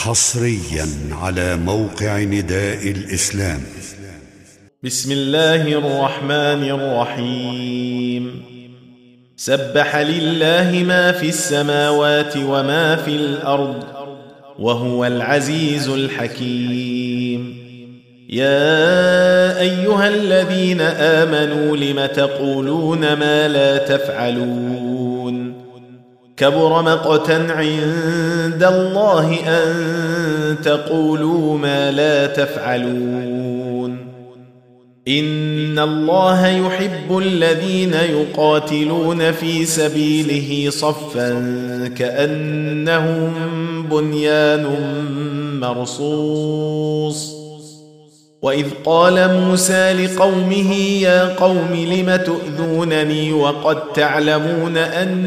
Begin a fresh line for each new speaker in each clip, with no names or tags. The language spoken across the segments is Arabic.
حصريا على موقع نداء الاسلام
بسم الله الرحمن الرحيم سبح لله ما في السماوات وما في الارض وهو العزيز الحكيم يا ايها الذين امنوا لم تقولون ما لا تفعلون كبر مقتا عند الله ان تقولوا ما لا تفعلون ان الله يحب الذين يقاتلون في سبيله صفا كانهم بنيان مرصوص واذ قال موسى لقومه يا قوم لم تؤذونني وقد تعلمون ان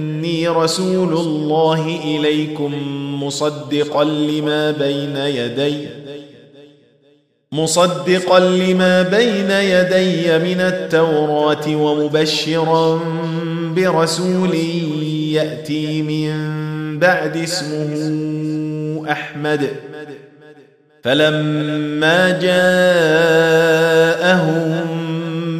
رسول الله إليكم مصدقا لما بين يدي مصدقا لما بين يدي من التوراة ومبشرا برسول يأتي من بعد اسمه أحمد فلما جاءهم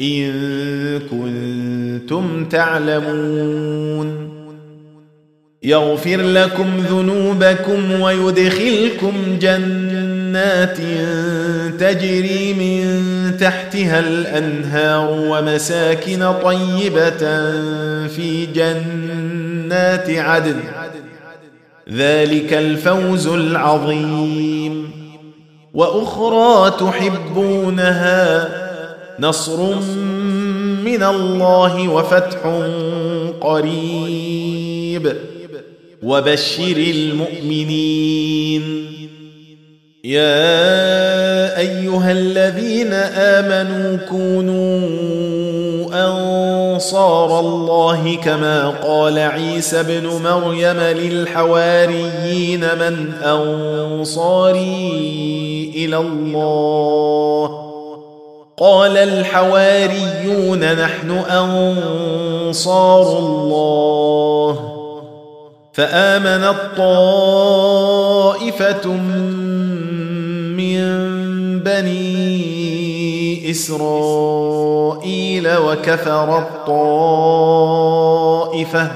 إن كنتم تعلمون يغفر لكم ذنوبكم ويدخلكم جنات تجري من تحتها الأنهار ومساكن طيبة في جنات عدن ذلك الفوز العظيم وأخرى تحبونها نصر من الله وفتح قريب وبشر المؤمنين يا ايها الذين امنوا كونوا انصار الله كما قال عيسى ابن مريم للحواريين من انصاري الى الله قال الحواريون نحن انصار الله فامنت طائفه من بني اسرائيل وكفرت طائفه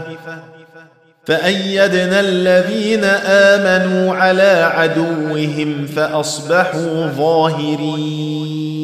فايدنا الذين امنوا على عدوهم فاصبحوا ظاهرين